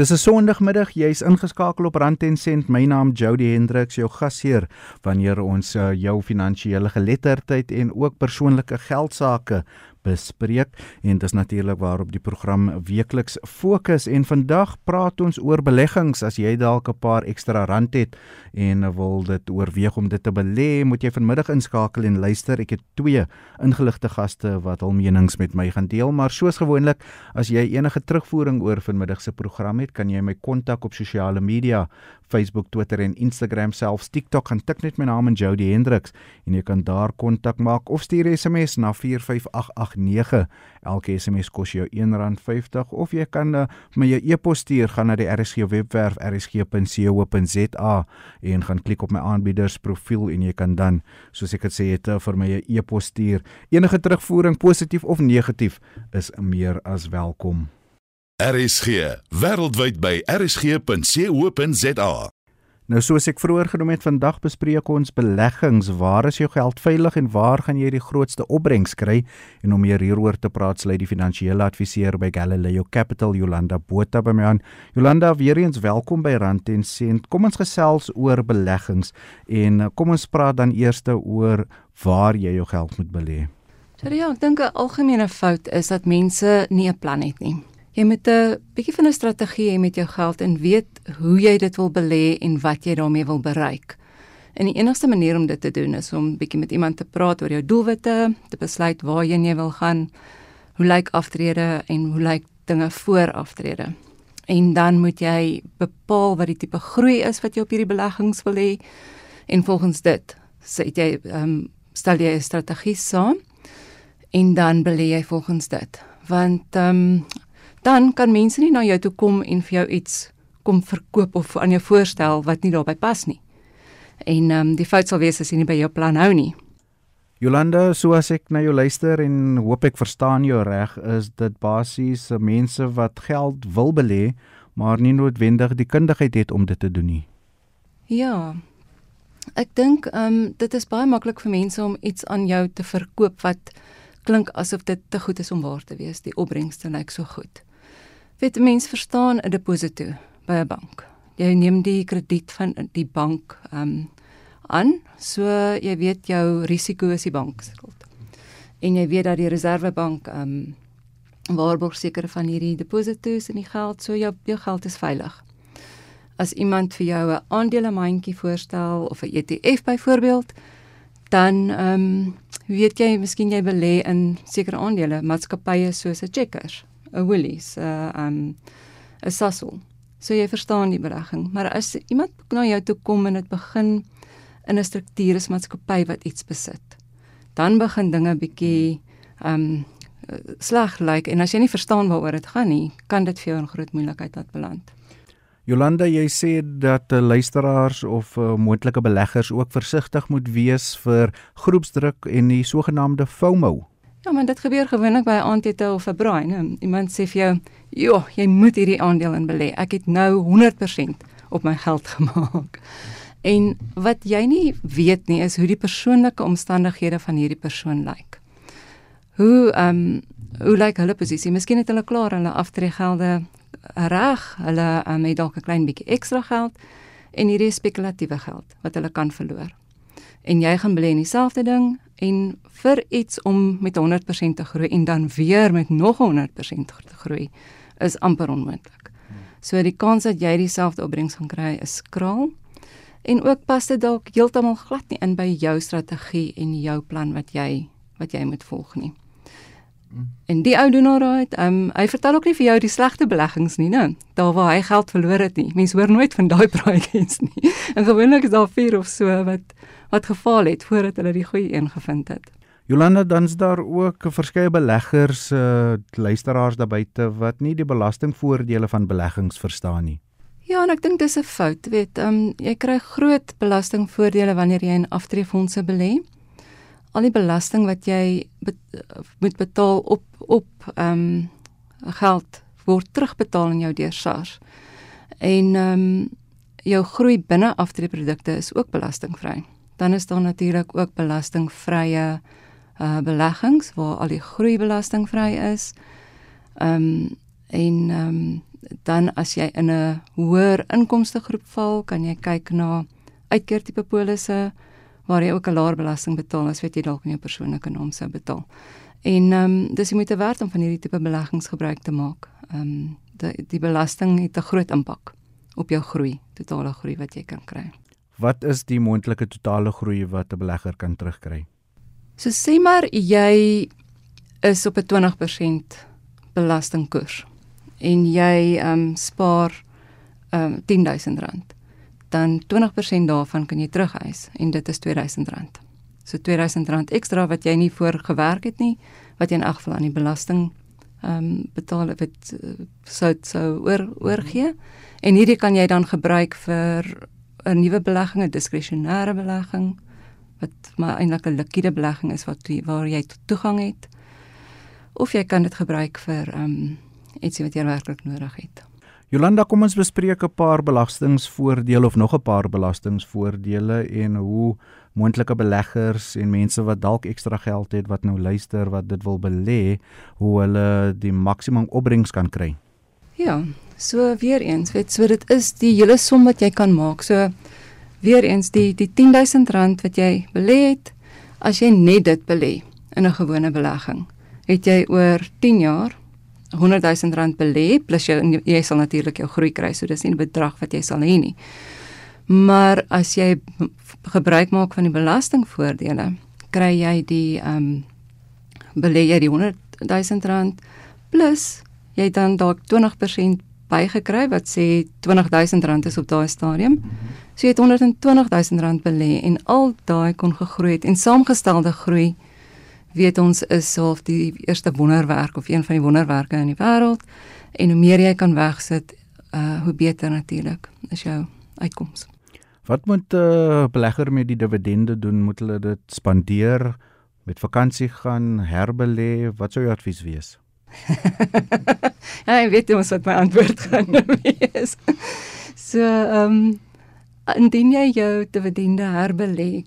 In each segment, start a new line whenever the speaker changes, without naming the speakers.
Dis 'n Sondagmiddag, jy's ingeskakel op Rand en Sent. My naam Jody Hendriks, jou gasheer wanneer ons uh, jou finansiële geletterdheid en ook persoonlike geldsaake bespreek en dis natuurlik waarop die program weekliks fokus. En vandag praat ons oor beleggings. As jy dalk 'n paar ekstra rand het en wil dit oorweeg om dit te belê moet jy vanmiddag inskakel en luister. Ek het twee ingeligte gaste wat hul menings met my gaan deel maar soos gewoonlik as jy enige terugvoering oor vanmiddag se program het kan jy my kontak op sosiale media Facebook, Twitter en Instagram selfs TikTok gaan tik net my naam en Jody Hendriks en jy kan daar kontak maak of stuur SMS na 45889. Elke SMS kos jou R1.50 of jy kan uh, my e-pos stuur gaan na die RSG webwerf rsg.co.za en gaan klik op my aanbieders profiel en jy kan dan soos ek dit sê het vir my e-pos stuur. Enige terugvoering positief of negatief is meer as welkom.
RSG wêreldwyd by rsg.co.za.
Nou soos ek vroeër genoem het, vandag bespreek ons beleggings. Waar is jou geld veilig en waar gaan jy die grootste opbrengs kry? En om meer hieroor te praat, sluit die finansiële adviseur by Galileo Capital, Jolanda Botha by my aan. Jolanda, weer eens welkom by Rand en Sent. Kom ons gesels oor beleggings en eh, kom ons praat dan eers oor waar jy jou geld moet belê.
Ja, ek dink 'n algemene fout is dat mense nie 'n plan het nie. Jy moet 'n bietjie van 'n strategie hê met jou geld en weet hoe jy dit wil belê en wat jy daarmee wil bereik. En die enigste manier om dit te doen is om bietjie met iemand te praat oor jou doelwitte, te besluit waarheen jy wil gaan, hoe lyk aftrede en hoe lyk dinge voor aftrede. En dan moet jy bepaal wat die tipe groei is wat jy op hierdie beleggings wil hê en volgens dit sê jy ehm um, stel jy 'n strategie saam en dan belê jy volgens dit. Want ehm um, dan kan mense nie na jou toe kom en vir jou iets kom verkoop of aan jou voorstel wat nie daarbey pas nie. En ehm um, die fout sal wees as jy nie by jou plan hou nie.
Jolanda, so as ek na jou luister en hoop ek verstaan jou reg, is dit basies mense wat geld wil belê, maar nie noodwendig die kundigheid het om dit te doen nie.
Ja. Ek dink ehm um, dit is baie maklik vir mense om iets aan jou te verkoop wat klink asof dit te goed is om waar te wees. Die opbrengste lyk so goed weet mense verstaan 'n deposito by 'n bank. Jy neem die krediet van die bank um aan, so jy weet jou risiko is die bank se skuld. En jy weet dat die reservebank um waarborg sekere van hierdie depositos en die geld, so jou jou geld is veilig. As iemand vir jou 'n aandelemandjie voorstel of 'n ETF byvoorbeeld, dan ehm um, weet jy, miskien jy belê in sekere aandele, maatskappye soos 'n Checkers 'n Woolies, 'n um 'n Sasol. So jy verstaan die belegging, maar as iemand na jou toe kom en dit begin in 'n struktuurmaatskappy wat iets besit, dan begin dinge bietjie um sleg lyk like, en as jy nie verstaan waaroor dit gaan nie, kan dit vir jou 'n groot moeilikheid laat beland.
Jolanda, jy sê dat uh, luisteraars of uh, moontlike beleggers ook versigtig moet wees vir groepsdruk en die sogenaamde FOMO.
Ja, maar dit gebeur gewoonlik by 'n aandete of 'n braai, né? Iemand sê vir jou, "Jo, jy moet hierdie aandeel in belê. Ek het nou 100% op my geld gemaak." En wat jy nie weet nie is hoe die persoonlike omstandighede van hierdie persoon lyk. Hoe ehm um, hoe lyk hulle posisie? Miskien het hulle klaar hulle aftreegelde reg, hulle um, het dalk 'n klein bietjie ekstra geld en hierdie spekulatiewe geld wat hulle kan verloor. En jy gaan belê in dieselfde ding en vir iets om met 100% te groei en dan weer met nog 100% te groei is amper onmoontlik. So die kans dat jy dieselfde opbrengs gaan kry is skraal. En ook pas dit dalk heeltemal glad nie in by jou strategie en jou plan wat jy wat jy moet volg nie. En die ou doen alright. Ehm um, hy vertel ook nie vir jou die slegte beleggings nie, né? Daar waar hy geld verloor het nie. Mense hoor nooit van daai praatjies nie. En gewoonlik is daar vier of so wat wat gefaal het voordat hulle die goeie een gevind het.
Jolanda dan's daar ook verskeie beleggers uh luisteraars daar buite wat nie die belastingvoordele van beleggings verstaan nie.
Ja, en ek dink dis 'n fout, weet, ehm um, jy kry groot belastingvoordele wanneer jy in aftreefondse belê. Al die belasting wat jy bet, moet betaal op op ehm um, geld word terugbetaal in jou deur SARS. En ehm um, jou groei binne aftreeprodukte is ook belastingvry dan is daar natuurlik ook belastingvrye uh beleggings waar al die groei belastingvry is. Ehm um, en ehm um, dan as jy in 'n hoër inkomste groep val, kan jy kyk na uitkeer tipe polisse waar jy ook 'n laer belasting betaal as wat jy dalk in jou persoonlike naam sou betaal. En ehm um, dis jy moet werd om van hierdie tipe beleggings gebruik te maak. Ehm um, die die belasting het 'n groot impak op jou groei, totale groei wat jy kan kry.
Wat is die moontlike totale groei wat 'n belegger kan terugkry?
So sê maar jy is op 'n 20% belastingkoers en jy ehm um, spaar ehm um, R10000 dan 20% daarvan kan jy terugeis en dit is R2000. So R2000 ekstra wat jy nie voor gewerk het nie, wat jy in elk geval aan die belasting ehm um, betaal wat uh, sou sou oor oorgee. En hierdie kan jy dan gebruik vir 'n nuwe belegging, 'n diskresionêre belegging wat maar eintlik 'n likwide belegging is wat waar jy toegang het. Of jy kan dit gebruik vir ehm um, ietsie wat jy werklik nodig het.
Jolanda, kom ons bespreek 'n paar belastingvoordele of nog 'n paar belastingvoordele en hoe moontlike beleggers en mense wat dalk ekstra geld het wat nou luister wat dit wil belê, hoe hulle die maksimum opbrengs kan kry.
Ja, so weer eens, weet so dit is die hele som wat jy kan maak. So weer eens die die R10000 wat jy belê het, as jy net dit belê in 'n gewone belegging, het jy oor 10 jaar 100 000 rand belê plus jy jy sal natuurlik jou groei kry so dis nie 'n bedrag wat jy sal hê nie. Maar as jy gebruik maak van die belastingvoordele, kry jy die ehm um, belê jy die 100 000 rand plus jy dan dalk 20% bygekry wat sê 20 000 rand is op daai stadium. So jy het 120 000 rand belê en al daai kon gegroei het en saamgestelde groei weet ons is half die eerste wonderwerk of een van die wonderwerke in die wêreld en hoe meer jy kan wegsit uh hoe beter natuurlik is jou uitkoms.
Wat moet 'n uh, belegger met die dividende doen? Moet hulle dit spandeer, met vakansie gaan, herbelê? Wat sou jou advies wees?
ja, ek weet ons wat my antwoord gaan wees. so, ehm um, indien jy jou dividende herbelê,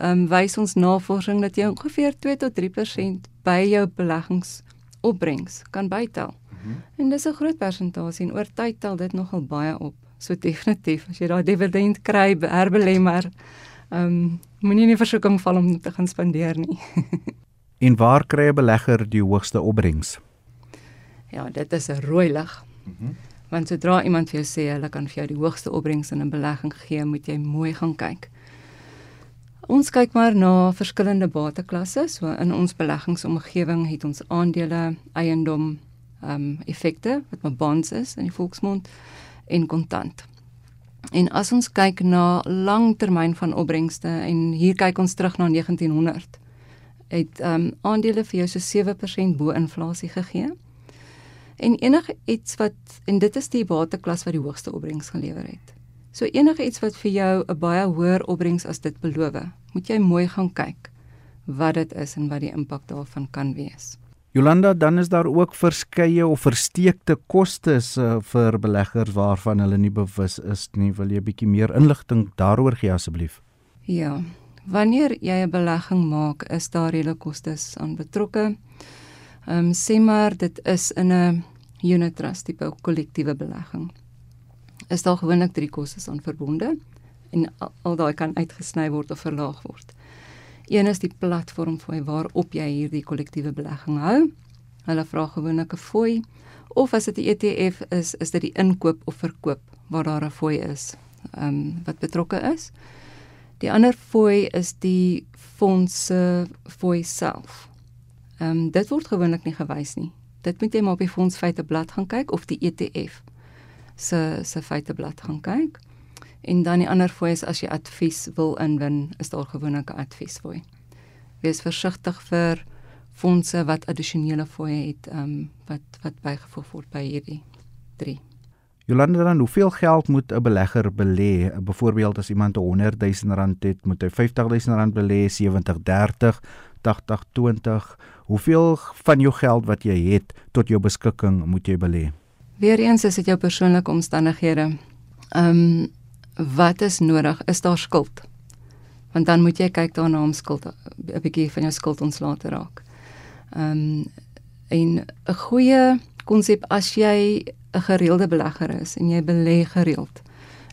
um, wys ons navorsing dat jy ongeveer 2 tot 3% by jou beleggingsopbrengs kan bytel. Mm -hmm. En dis 'n groot persentasie en oor tyd tel dit nogal baie op. So definitief as jy daai dividend kry, herbelê maar ehm um, moenie in die versoeking val om te gaan spandeer nie.
en waar kry 'n belegger die hoogste opbrengs?
Ja, dit is 'n rooi lig. Mm -hmm. Want sodra iemand vir jou sê hulle kan vir jou die hoogste opbrengs in 'n belegging gee, moet jy mooi gaan kyk. Ons kyk maar na verskillende bateklasse. So in ons beleggingsomgewing het ons aandele, eiendom, ehm um, effekte wat maar bonds is in die volksmond en kontant. En as ons kyk na langtermyn van opbrengste en hier kyk ons terug na 1900 het ehm um, aandele vir jou so 7% bo inflasie gegee. En enige iets wat en dit is die bateklas wat die hoogste opbrengs gelewer het. So enige iets wat vir jou 'n baie hoër opbrengs as dit beloof, moet jy mooi gaan kyk wat dit is en wat die impak daarvan kan wees.
Jolanda, dan is daar ook verskeie of versteekte kostes uh, vir beleggers waarvan hulle nie bewus is nie. Wil jy 'n bietjie meer inligting daaroor gee asseblief?
Ja. Wanneer jy 'n belegging maak, is daar hele kostes aan betrokke. Ehm um, sê maar dit is in 'n unit trust tipe kollektiewe belegging is daar gewoonlik drie kostes aan verbonde en al, al daai kan uitgesny word of verlaag word. Een is die platform fooi waarop jy hierdie kollektiewe belegging hou. Hulle vra gewoonlik 'n fooi of as dit 'n ETF is, is dit die inkoop of verkoop waar daar 'n fooi is, ehm um, wat betrokke is. Die ander fooi is die fonds se fooi self. Ehm um, dit word gewoonlik nie gewys nie. Dit moet jy maar op die fondsfeiteblad gaan kyk of die ETF se se feiteblad gaan kyk. En dan die ander fooi is as jy advies wil inwin, is daar gewoonlik 'n adviesfooi. Wees versigtig vir fondse wat addisionele fooie het, um, wat wat bygevoeg word by hierdie 3.
Jolanda, dan hoeveel geld moet 'n belegger belê? Byvoorbeeld as iemand 'n 100 000 rand het, moet hy 50 000 rand belê, 70 30, 80 20. Hoeveel van jou geld wat jy het tot jou beskikking moet jy belê?
Weereens is dit jou persoonlike omstandighede. Ehm um, wat is nodig? Is daar skuld? Want dan moet jy kyk daarna om skuld 'n bietjie van jou skuld ontslae te raak. Ehm um, en 'n goeie konsep as jy 'n gereelde belegger is en jy belê gereeld,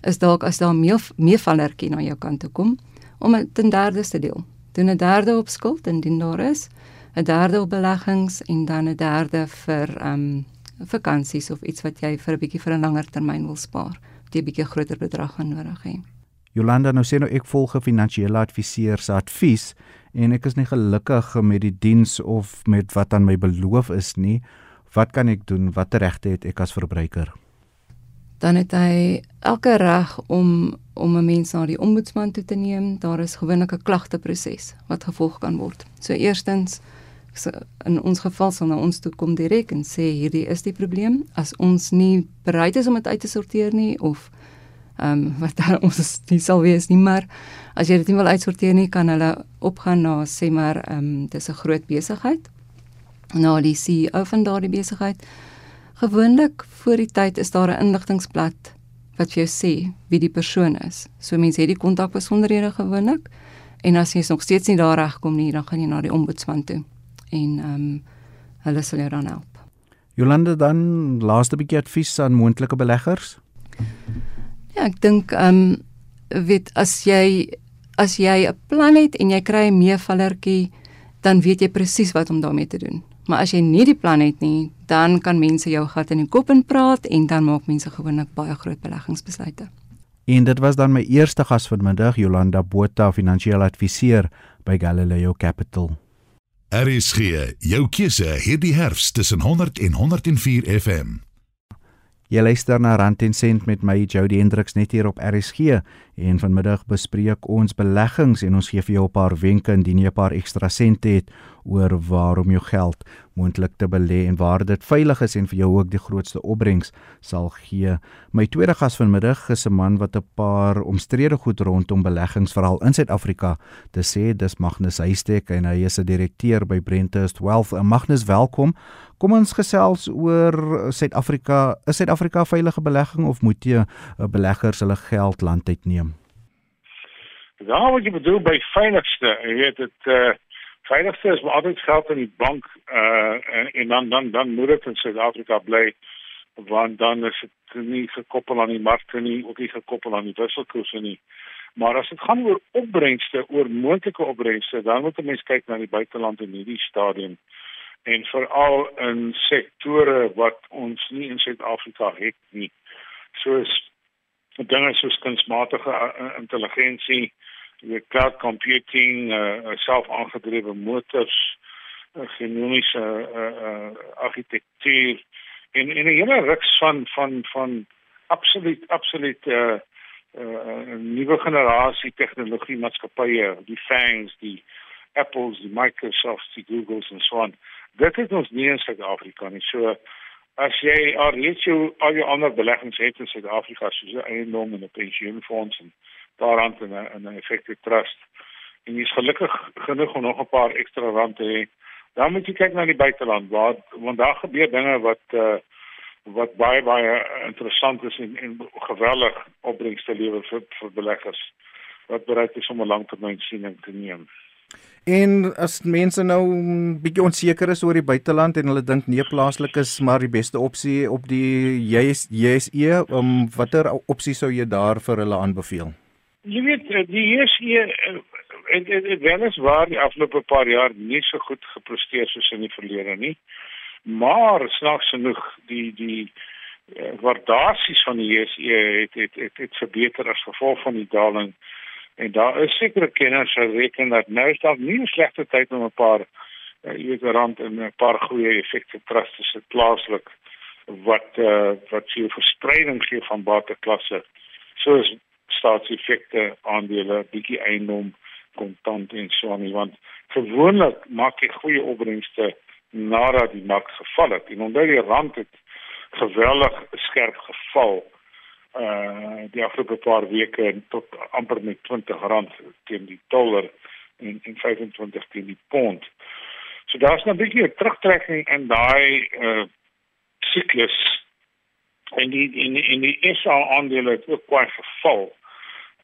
is dalk as daar meer meevallertjie na jou kant toe kom om dit in derdes te deel. Doen 'n derde op skuld indien daar is, 'n derde op beleggings en dan 'n derde vir ehm um, vakansies of iets wat jy vir 'n bietjie vir 'n langer termyn wil spaar, wat jy 'n bietjie groter bedrag gaan nodig hê.
Jolanda nou sê nou ek volg 'n finansiële adviseur se advies en ek is nie gelukkig met die diens of met wat aan my beloof is nie. Wat kan ek doen? Watter regte het ek as verbruiker?
Dan het hy elke reg om om 'n mens na die ombudsman toe te neem. Daar is gewoonlik 'n klagteproses wat gevolg kan word. So eerstens in ons geval sal na ons toe kom direk en sê hierdie is die probleem. As ons nie bereid is om dit uit te sorteer nie of ehm um, wat daar ons nie sal wees nie, maar as jy dit nie wil uitsorteer nie, kan hulle opgaan na sê maar ehm um, dis 'n groot besigheid. Na die CEO van daardie besigheid. Gewoonlik voor die tyd is daar 'n inligtingblad wat vir jou sê wie die persoon is. So mense het die kontakbesonderhede gewoonlik en as jy nog steeds nie daar regkom nie, dan gaan jy na die ombudsman toe en ehm um, hulle sal jou dan help.
Jolande dan laaste bietjie advies aan moontlike beleggers?
Ja, ek dink ehm um, weet as jy as jy 'n plan het en jy kry 'n meevallertjie, dan weet jy presies wat om daarmee te doen. Maar as jy nie die plan het nie, dan kan mense jou gat in die kop inpraat en dan maak mense gewoonlik baie groot beleggingsbesluite.
En dit was dan my eerste gas vanmiddag, Jolanda Botha, finansiële adviseur by Galileo Capital.
RSG, jou keuse hierdie herfs tussen 100 en 104 FM.
Jy luister na Rand en Sent met my Jody Hendriks net hier op RSG en vanmiddag bespreek ons beleggings en ons gee vir jou 'n paar wenke indien jy 'n paar ekstra sente het oor waar om jou geld moontlik te belê en waar dit veilig is en vir jou ook die grootste opbrengs sal gee. My tweede gas vanmiddag is 'n man wat 'n paar omstrede goed rondom beleggings veral in Suid-Afrika te sê, dis Magnus Huystek en hy is 'n direkteur by Brentest Wealth. Magnus, welkom. Kom ons gesels oor Suid-Afrika. Is Suid-Afrika 'n veilige belegging of moet jy eh, beleggers hulle geld land uitneem?
Ja, wat jy bedoel by veiligste, jy weet dit uh veiligste is om altyd geld in die bank uh en, en dan dan dan moet dit in Suid-Afrika bly want dan is dit nie gekoppel aan die markte nie, ook nie gekoppel aan die wisselkoerse nie. Maar as dit gaan oor opbrengste, oor moontlike opbrengste, dan moet 'n mens kyk na die buiteland in hierdie stadium en veral in sektore wat ons nie in Suid-Afrika het nie. Soos dinge soos kunsmatige uh, intelligensie, die cloud computing, uh, selfaangedrewe motors, uh, genomiese uh, uh, argitektuur en en 'n hele reeks van van van absoluut absoluut 'n uh, uh, nuwe generasie tegnologie maatskappye, die FANGs, die Apples, die Microsofts, die Googles en so aan. Dit is ons nie in Suid-Afrika nie. So as jy al reeds jou al jou ander beleggings het in Suid-Afrika, soos eiendom en 'n pensioenfonds en daaraan in 'n in 'n effective trust. En jy's gelukkig genoeg om nog 'n paar ekstra rand te hê. Dan moet jy kyk na die buiteland waar want daar gebeur dinge wat uh wat baie baie interessant is en, en geweldig opbrengste lewer vir vir beleggers wat bereid is om 'n langtermynsiening te neem.
En as mense nou bietjie onseker is oor die buiteland en hulle dink nee plaaslik is maar die beste opsie op die JSE, um, watter opsie sou jy daar vir hulle aanbeveel?
Jy weet eh, die eerste en en dit wenes waar die afgelope paar jaar nie so goed gepresteer soos in die verlede nie. Maar snaaks genoeg die die uh, waardasies van die JSE het het het, het verbeter as gevolg van die daling en daar is sekere kenners wat reken dat nou is daar nie 'n slegte tyd om 'n paar uh, jy weet rand en 'n paar goeie effekte trusts te plaaslik wat uh, wat sy verspreiding gee van bateklasse soos staatseffekte aandele, bietjie eiendom, kontant en so aan, want gewoonlik maak jy goeie opbrengste nadat die mark geval het. En onder die rand het geweldig skerp geval uh die afgelope paar weke tot amper met 20 rand teen die dollar en en 25 teen die pond. So daar's nou 'n bietjie 'n terugtrekking in daai uh siklus en die in in die SA aandele het ook kwai geval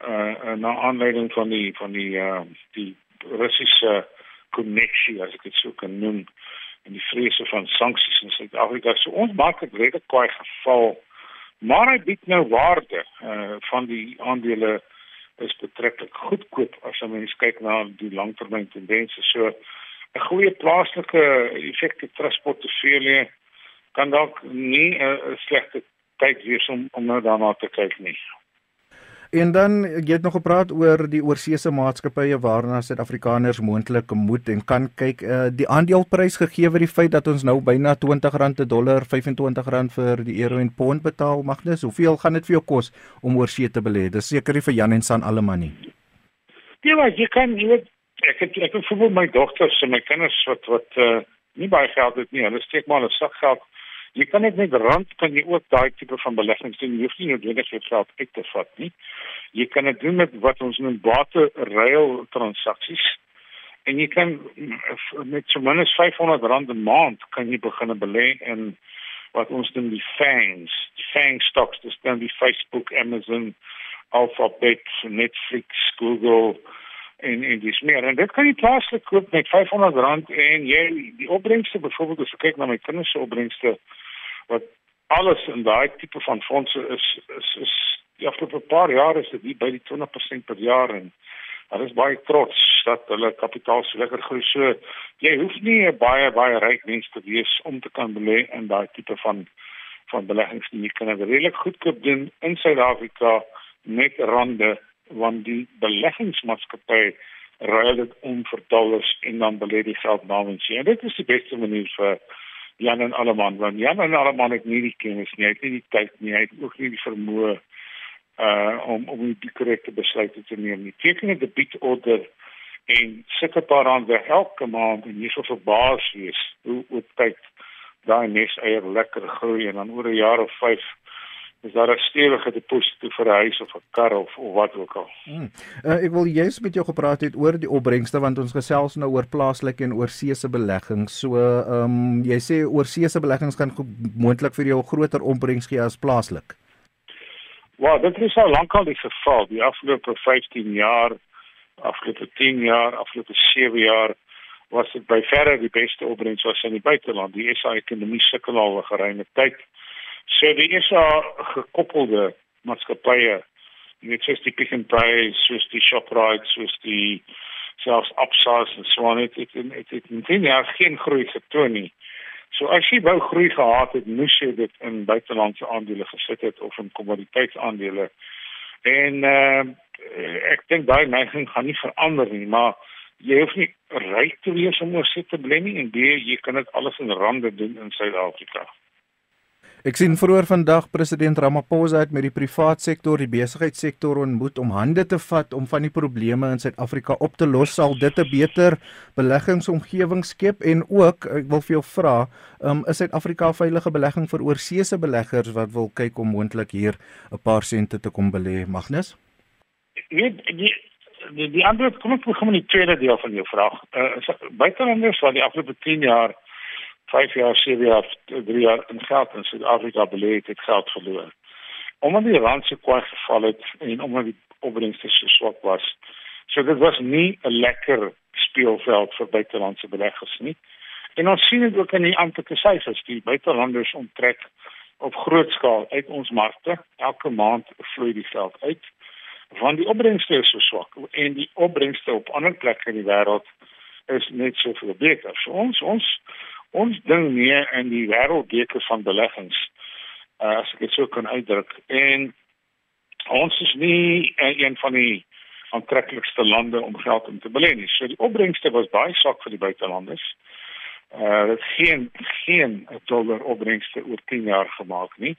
uh na aanleiding van die van die uh die Russiese koneksie as ek dit sou kan noem en die vrese van sanksies in Suid-Afrika. So ons maak dit redelik kwai geval. Maar hy bied nou waarde uh van die aandele is betreklik goedkoop as jy mens kyk na die langtermyn tendense. So 'n goeie plaaslike effekte transportportefeulje kan dalk nie 'n slegte tyd wees om om nou daarna te kyk nie.
En dan jy het nog gepraat oor die oorseese maatskappye waarna Suid-Afrikaners moontlik moet en kan kyk uh, die aandeleprys gegee word die feit dat ons nou byna R20 per dollar, R25 vir die euro en pond betaal. Magnus, hoeveel gaan dit vir jou kos om oorsee te belê? Dis seker nie vir Jan en San alleman nie.
Ja, maar jy kan jy weet ek het ek het vir my dogters en my kinders wat wat uh, nie baie geld het nie. Hulle steek maar 'n sak geld Jy kan net met rand kan jy ook daai tipe van beleggings doen. Jy hoef nie noodwendig jou geld uit te vat nie. Jy kan dit doen met wat ons noem bate ruil transaksies. En jy kan met so min as R500 'n maand kan jy begin belê in wat ons noem die FANGs, die FANG stocks, dis dan die Facebook, Amazon, Alphabet, Netflix, Google en en dis meer en dit kan jy plaaslik koop met R500 en jy die opbrengste byvoorbeeld as jy kyk na my kinders se opbrengste wat alles in daai tipe van fondse is is is die afgelope paar jaar is dit by die 20% per jaar en hulle is baie trots dat hulle kapitaal so lekker groei. So jy hoef nie 'n baie baie ryk mens te wees om te kan belê in daai tipe van van beleggings nie. Jy kan dit redelik goedkoop doen in Suid-Afrika met rande want die beleggingsmaatskappy ruil dit om vir dollars en dan belê die geld namens jy. En dit is die beste manier vir Jan en Alleman want Jan en Alleman het nie die kennis nie, hy het nie die tyd nie, hy het ook nie die vermoë uh om om die korrekte besluite te neem nie. Teken 'n debietorder en sit 'n paar rande elke maand en jy sal verbaas wees hoe hoe tyd daai nes eier lekker groei en dan oor 'n jaar of 5 is daar 'n stewige deposito vir 'n huis of 'n kar of, of wat ook al. Hmm.
Uh, ek wil jous met jou gepraat het oor die opbrengste want ons gesels nou oor plaaslike en oorseese beleggings. So, ehm um, jy sê oorseese beleggings kan moontlik vir jou groter opbrengs gee as plaaslik.
Wel, dit is al lankal die geval. Die afgelope 15 jaar, afgelope 10 jaar, afgelope 7 jaar was dit by verre die beste opbrengs was in die buiteland. Die SA ekonomie sukkel al 'n geruime tyd. So die daar gekoppelde maatskappye net soos die Pick n Pay, soos die Shoprite, soos die selfs Absas en so aan het het het het nie meer geen groei getoon nie. So as jy wou groei gehad het, moes jy dit in buitelandse aandele gesit het of in kommoditeitsaandele. En uh, ek dink daai neiging gaan nie verander nie, maar jy hoef nie ryk te wees om oor sit te bly nie en jy kan dit alles in rande doen in Suid-Afrika.
Ek sien vroeër vandag president Ramaphosa het met die privaat sektor, die besigheidssektor ontmoet om hande te vat om van die probleme in Suid-Afrika op te los. Sal dit 'n beter beleggingsomgewing skep en ook ek wil vir jou vra, um, is Suid-Afrika 'n veilige belegging vir oorseese beleggers wat wil kyk om moontlik hier 'n paar sente te kom belê, Magnus?
Nee, die die die antwoord kom ek met die tweede deel van jou vraag. Uh, buitelanders wat die afgelope 10 jaar 5 jaar, 7 jaar, 3 jaar in geld in Suid-Afrika belê het, het geld verloor. Omdat die rand so kwai geval het en omdat die opbrengste so swak was. So dit was nie 'n lekker speelveld vir buitelandse beleggers nie. En ons sien dit ook in die amptelike syfers, die buitelanders onttrek op groot skaal uit ons markte. Elke maand vloei die geld uit want die opbrengste is so swak en die opbrengste op ander plekke in die wêreld is net so veel beter. So ons ons ons ding meer in die wêreldbeker van beleggings uh, as ek dit so kan uitdruk en ons is nie uh, een van die aantreklikste lande om geld in te belê nie. So die opbrengste was baie swak vir die buitelanders. Uh dit geen geen dollar opbrengste oor 10 jaar gemaak nie.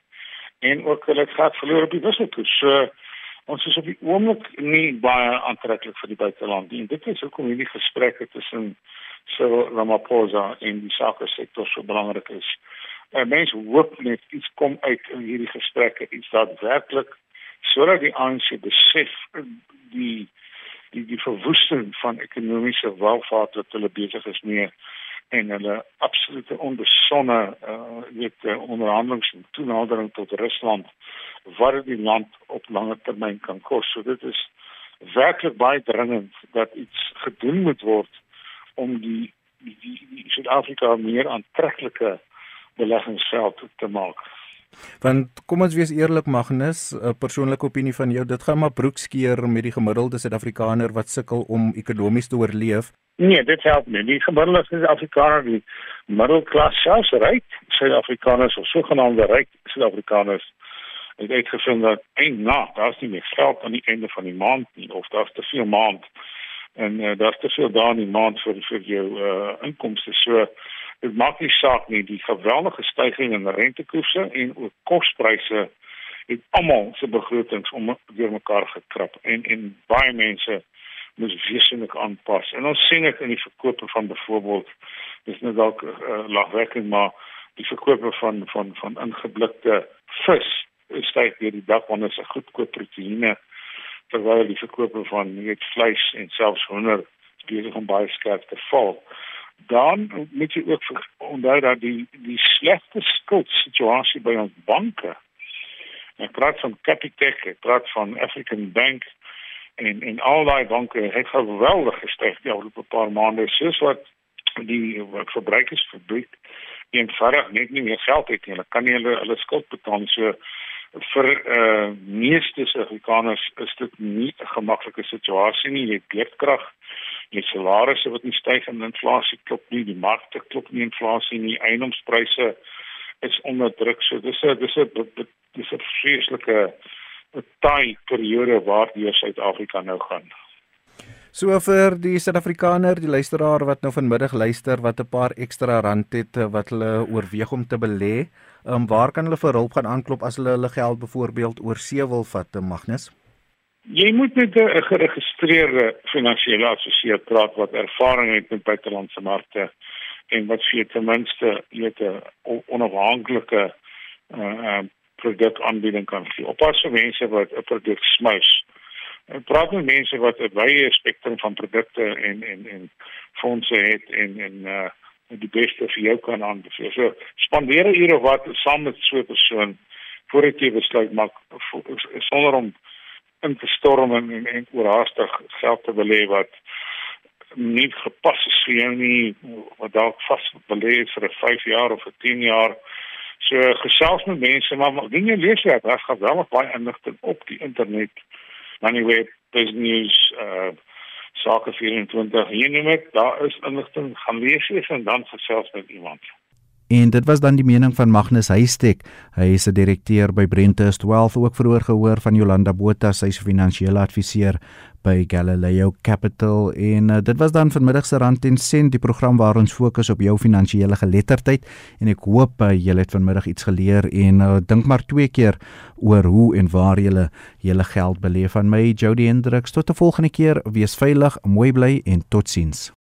En ook hulle het gehad verloor op die wisselkoers. So ons is op die oomblik nie baie aantreklik vir die buiteland nie. En dit is hoekom hierdie gesprekke tussen so Ramaphosa en die sake sektor so belangrik is. Uh, mense hoop net iets kom uit in hierdie gesprekke iets daadwerklik sodat die ANC besef die die die verwoesting van ekonomiese welvaart wat hulle besig is mee en hulle absolute onbesonne uh weet uh, onderhandelings en toenadering tot Rusland wat die land op lange termyn kan kos. So dit is werklik baie dringend dat iets gedoen moet word om die Suid-Afrika meer aantreklike beleggingsveld te maak.
Want kom ons wees eerlik Magnus, 'n persoonlike opinie van jou, dit gaan maar broekskeer met die gemiddelde Suid-Afrikaner wat sukkel om ekonomies te oorleef.
Nee, dit help nie. Die gemiddelde Suid-Afrikaner, die middelklas selfs ryk Suid-Afrikaners of sogenaamde ryk Suid-Afrikaners het uitgevind dat een na, daar's nie meer geld aan die einde van die maand nie of daar's te veel maand en uh, daar's te veel daar in die maand vir vir jou uh, inkomste. So dit maak nie saak nie die geweldige stygings in rentekoerse en ook kospryse het almal se begrotings om weer mekaar gekrap en en baie mense moet wesentlik aanpas. En ons sien dit in die verkope van byvoorbeeld dis net dalk uh, lagwekkend maar die verkope van van van ingeblikte vis styg deur die dag wanneer se goedkoop proteïene terwyl die verkope van net vleis en selfs hoender besig om baie skerp te val. Dan moet jy ook onthou dat die die slegte skuldsituasie by ons banke. Ek praat van Capitec, ek praat van African Bank en en al daai banke het geweldig gestyg die afgelope paar maande soos wat die verbruikersfabriek eenvoudig net nie meer geld het nie. Hulle kan nie hulle hulle skuld betaal. So vir uh, meeste Suid-Afrikaners is dit nie 'n gemaklike situasie nie. Jy het beerdkrag, jy salarisse wat nie styg en inflasie klop nie, die markte klop nie, inflasie nie, eiendomspryse is onder druk. So dis 'n dis 'n dis 'n vreeslike taai periode waardeur Suid-Afrika nou gaan.
So vir die Suid-Afrikaner, die luisteraar wat nou vanmiddag luister wat 'n paar ekstra rand het eh, wat hulle oorweeg om te belê, um, waar kan hulle vir hulp gaan aanklop as hulle hulle geld byvoorbeeld oor see wil vat, eh, Magnus?
Jy moet met 'n geregistreerde finansiële assesseur praat wat ervaring het met buitelandse markte en wat vir ten minste 'n onafhanklike uh, uh, produk aanbieding kan gee. Oppas vir mense wat 'n produk smous en praat met mense wat 'n wye spektrum van produkte en en en fondse het en en uh die beste vir jou kan aanbeveel. So spandeer 'n uur of wat saam met so 'n persoon voordat jy besluit maak sonder om in te storm en en, en oorhaastig geld te belê wat nie gepas is vir jou nie wat dalk vas belê vir 'n 5 jaar of 'n 10 jaar. So gesels met mense maar dinge lees jy, daar gaan wel baie inligting op die internet. Moneyweb, Business, uh Sake 24, hier noem ek, daar is inligting gaan lees eens en dan gesels met iemand.
En dit was dan die mening van Magnus Huystek. Hy is 'n direkteur by Brentest Wealth ook vroeër gehoor van Jolanda Botha, sy is finansiële adviseur by Galileo Capital. En uh, dit was dan vanmiddag se rand en sent die program waar ons fokus op jou finansiële geletterdheid. En ek hoop uh, julle het vanmiddag iets geleer en uh, dink maar twee keer oor hoe en waar julle julle geld beleef. Van my Jody Hendriks tot 'n volgende keer. Wees veilig mooi bly en totsiens